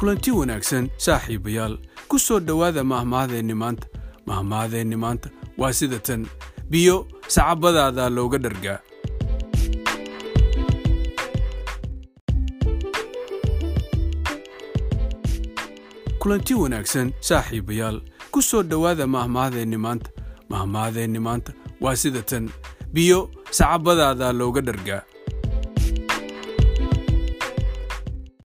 kulanti wanaagsan saaxiibayaal. Ku soo dhowaada mahmahdeenni maanta. Mahmahadeenni maanta waa sida tan. Biyo sacabadaada looga dhargaa. Kulanti wanaagsan saaxiibayaal. Ku soo dhowaada mahmahdeenni maanta. Mahmahdeenni maanta waa sida tan. Biyo sacabadaada looga dhargaa.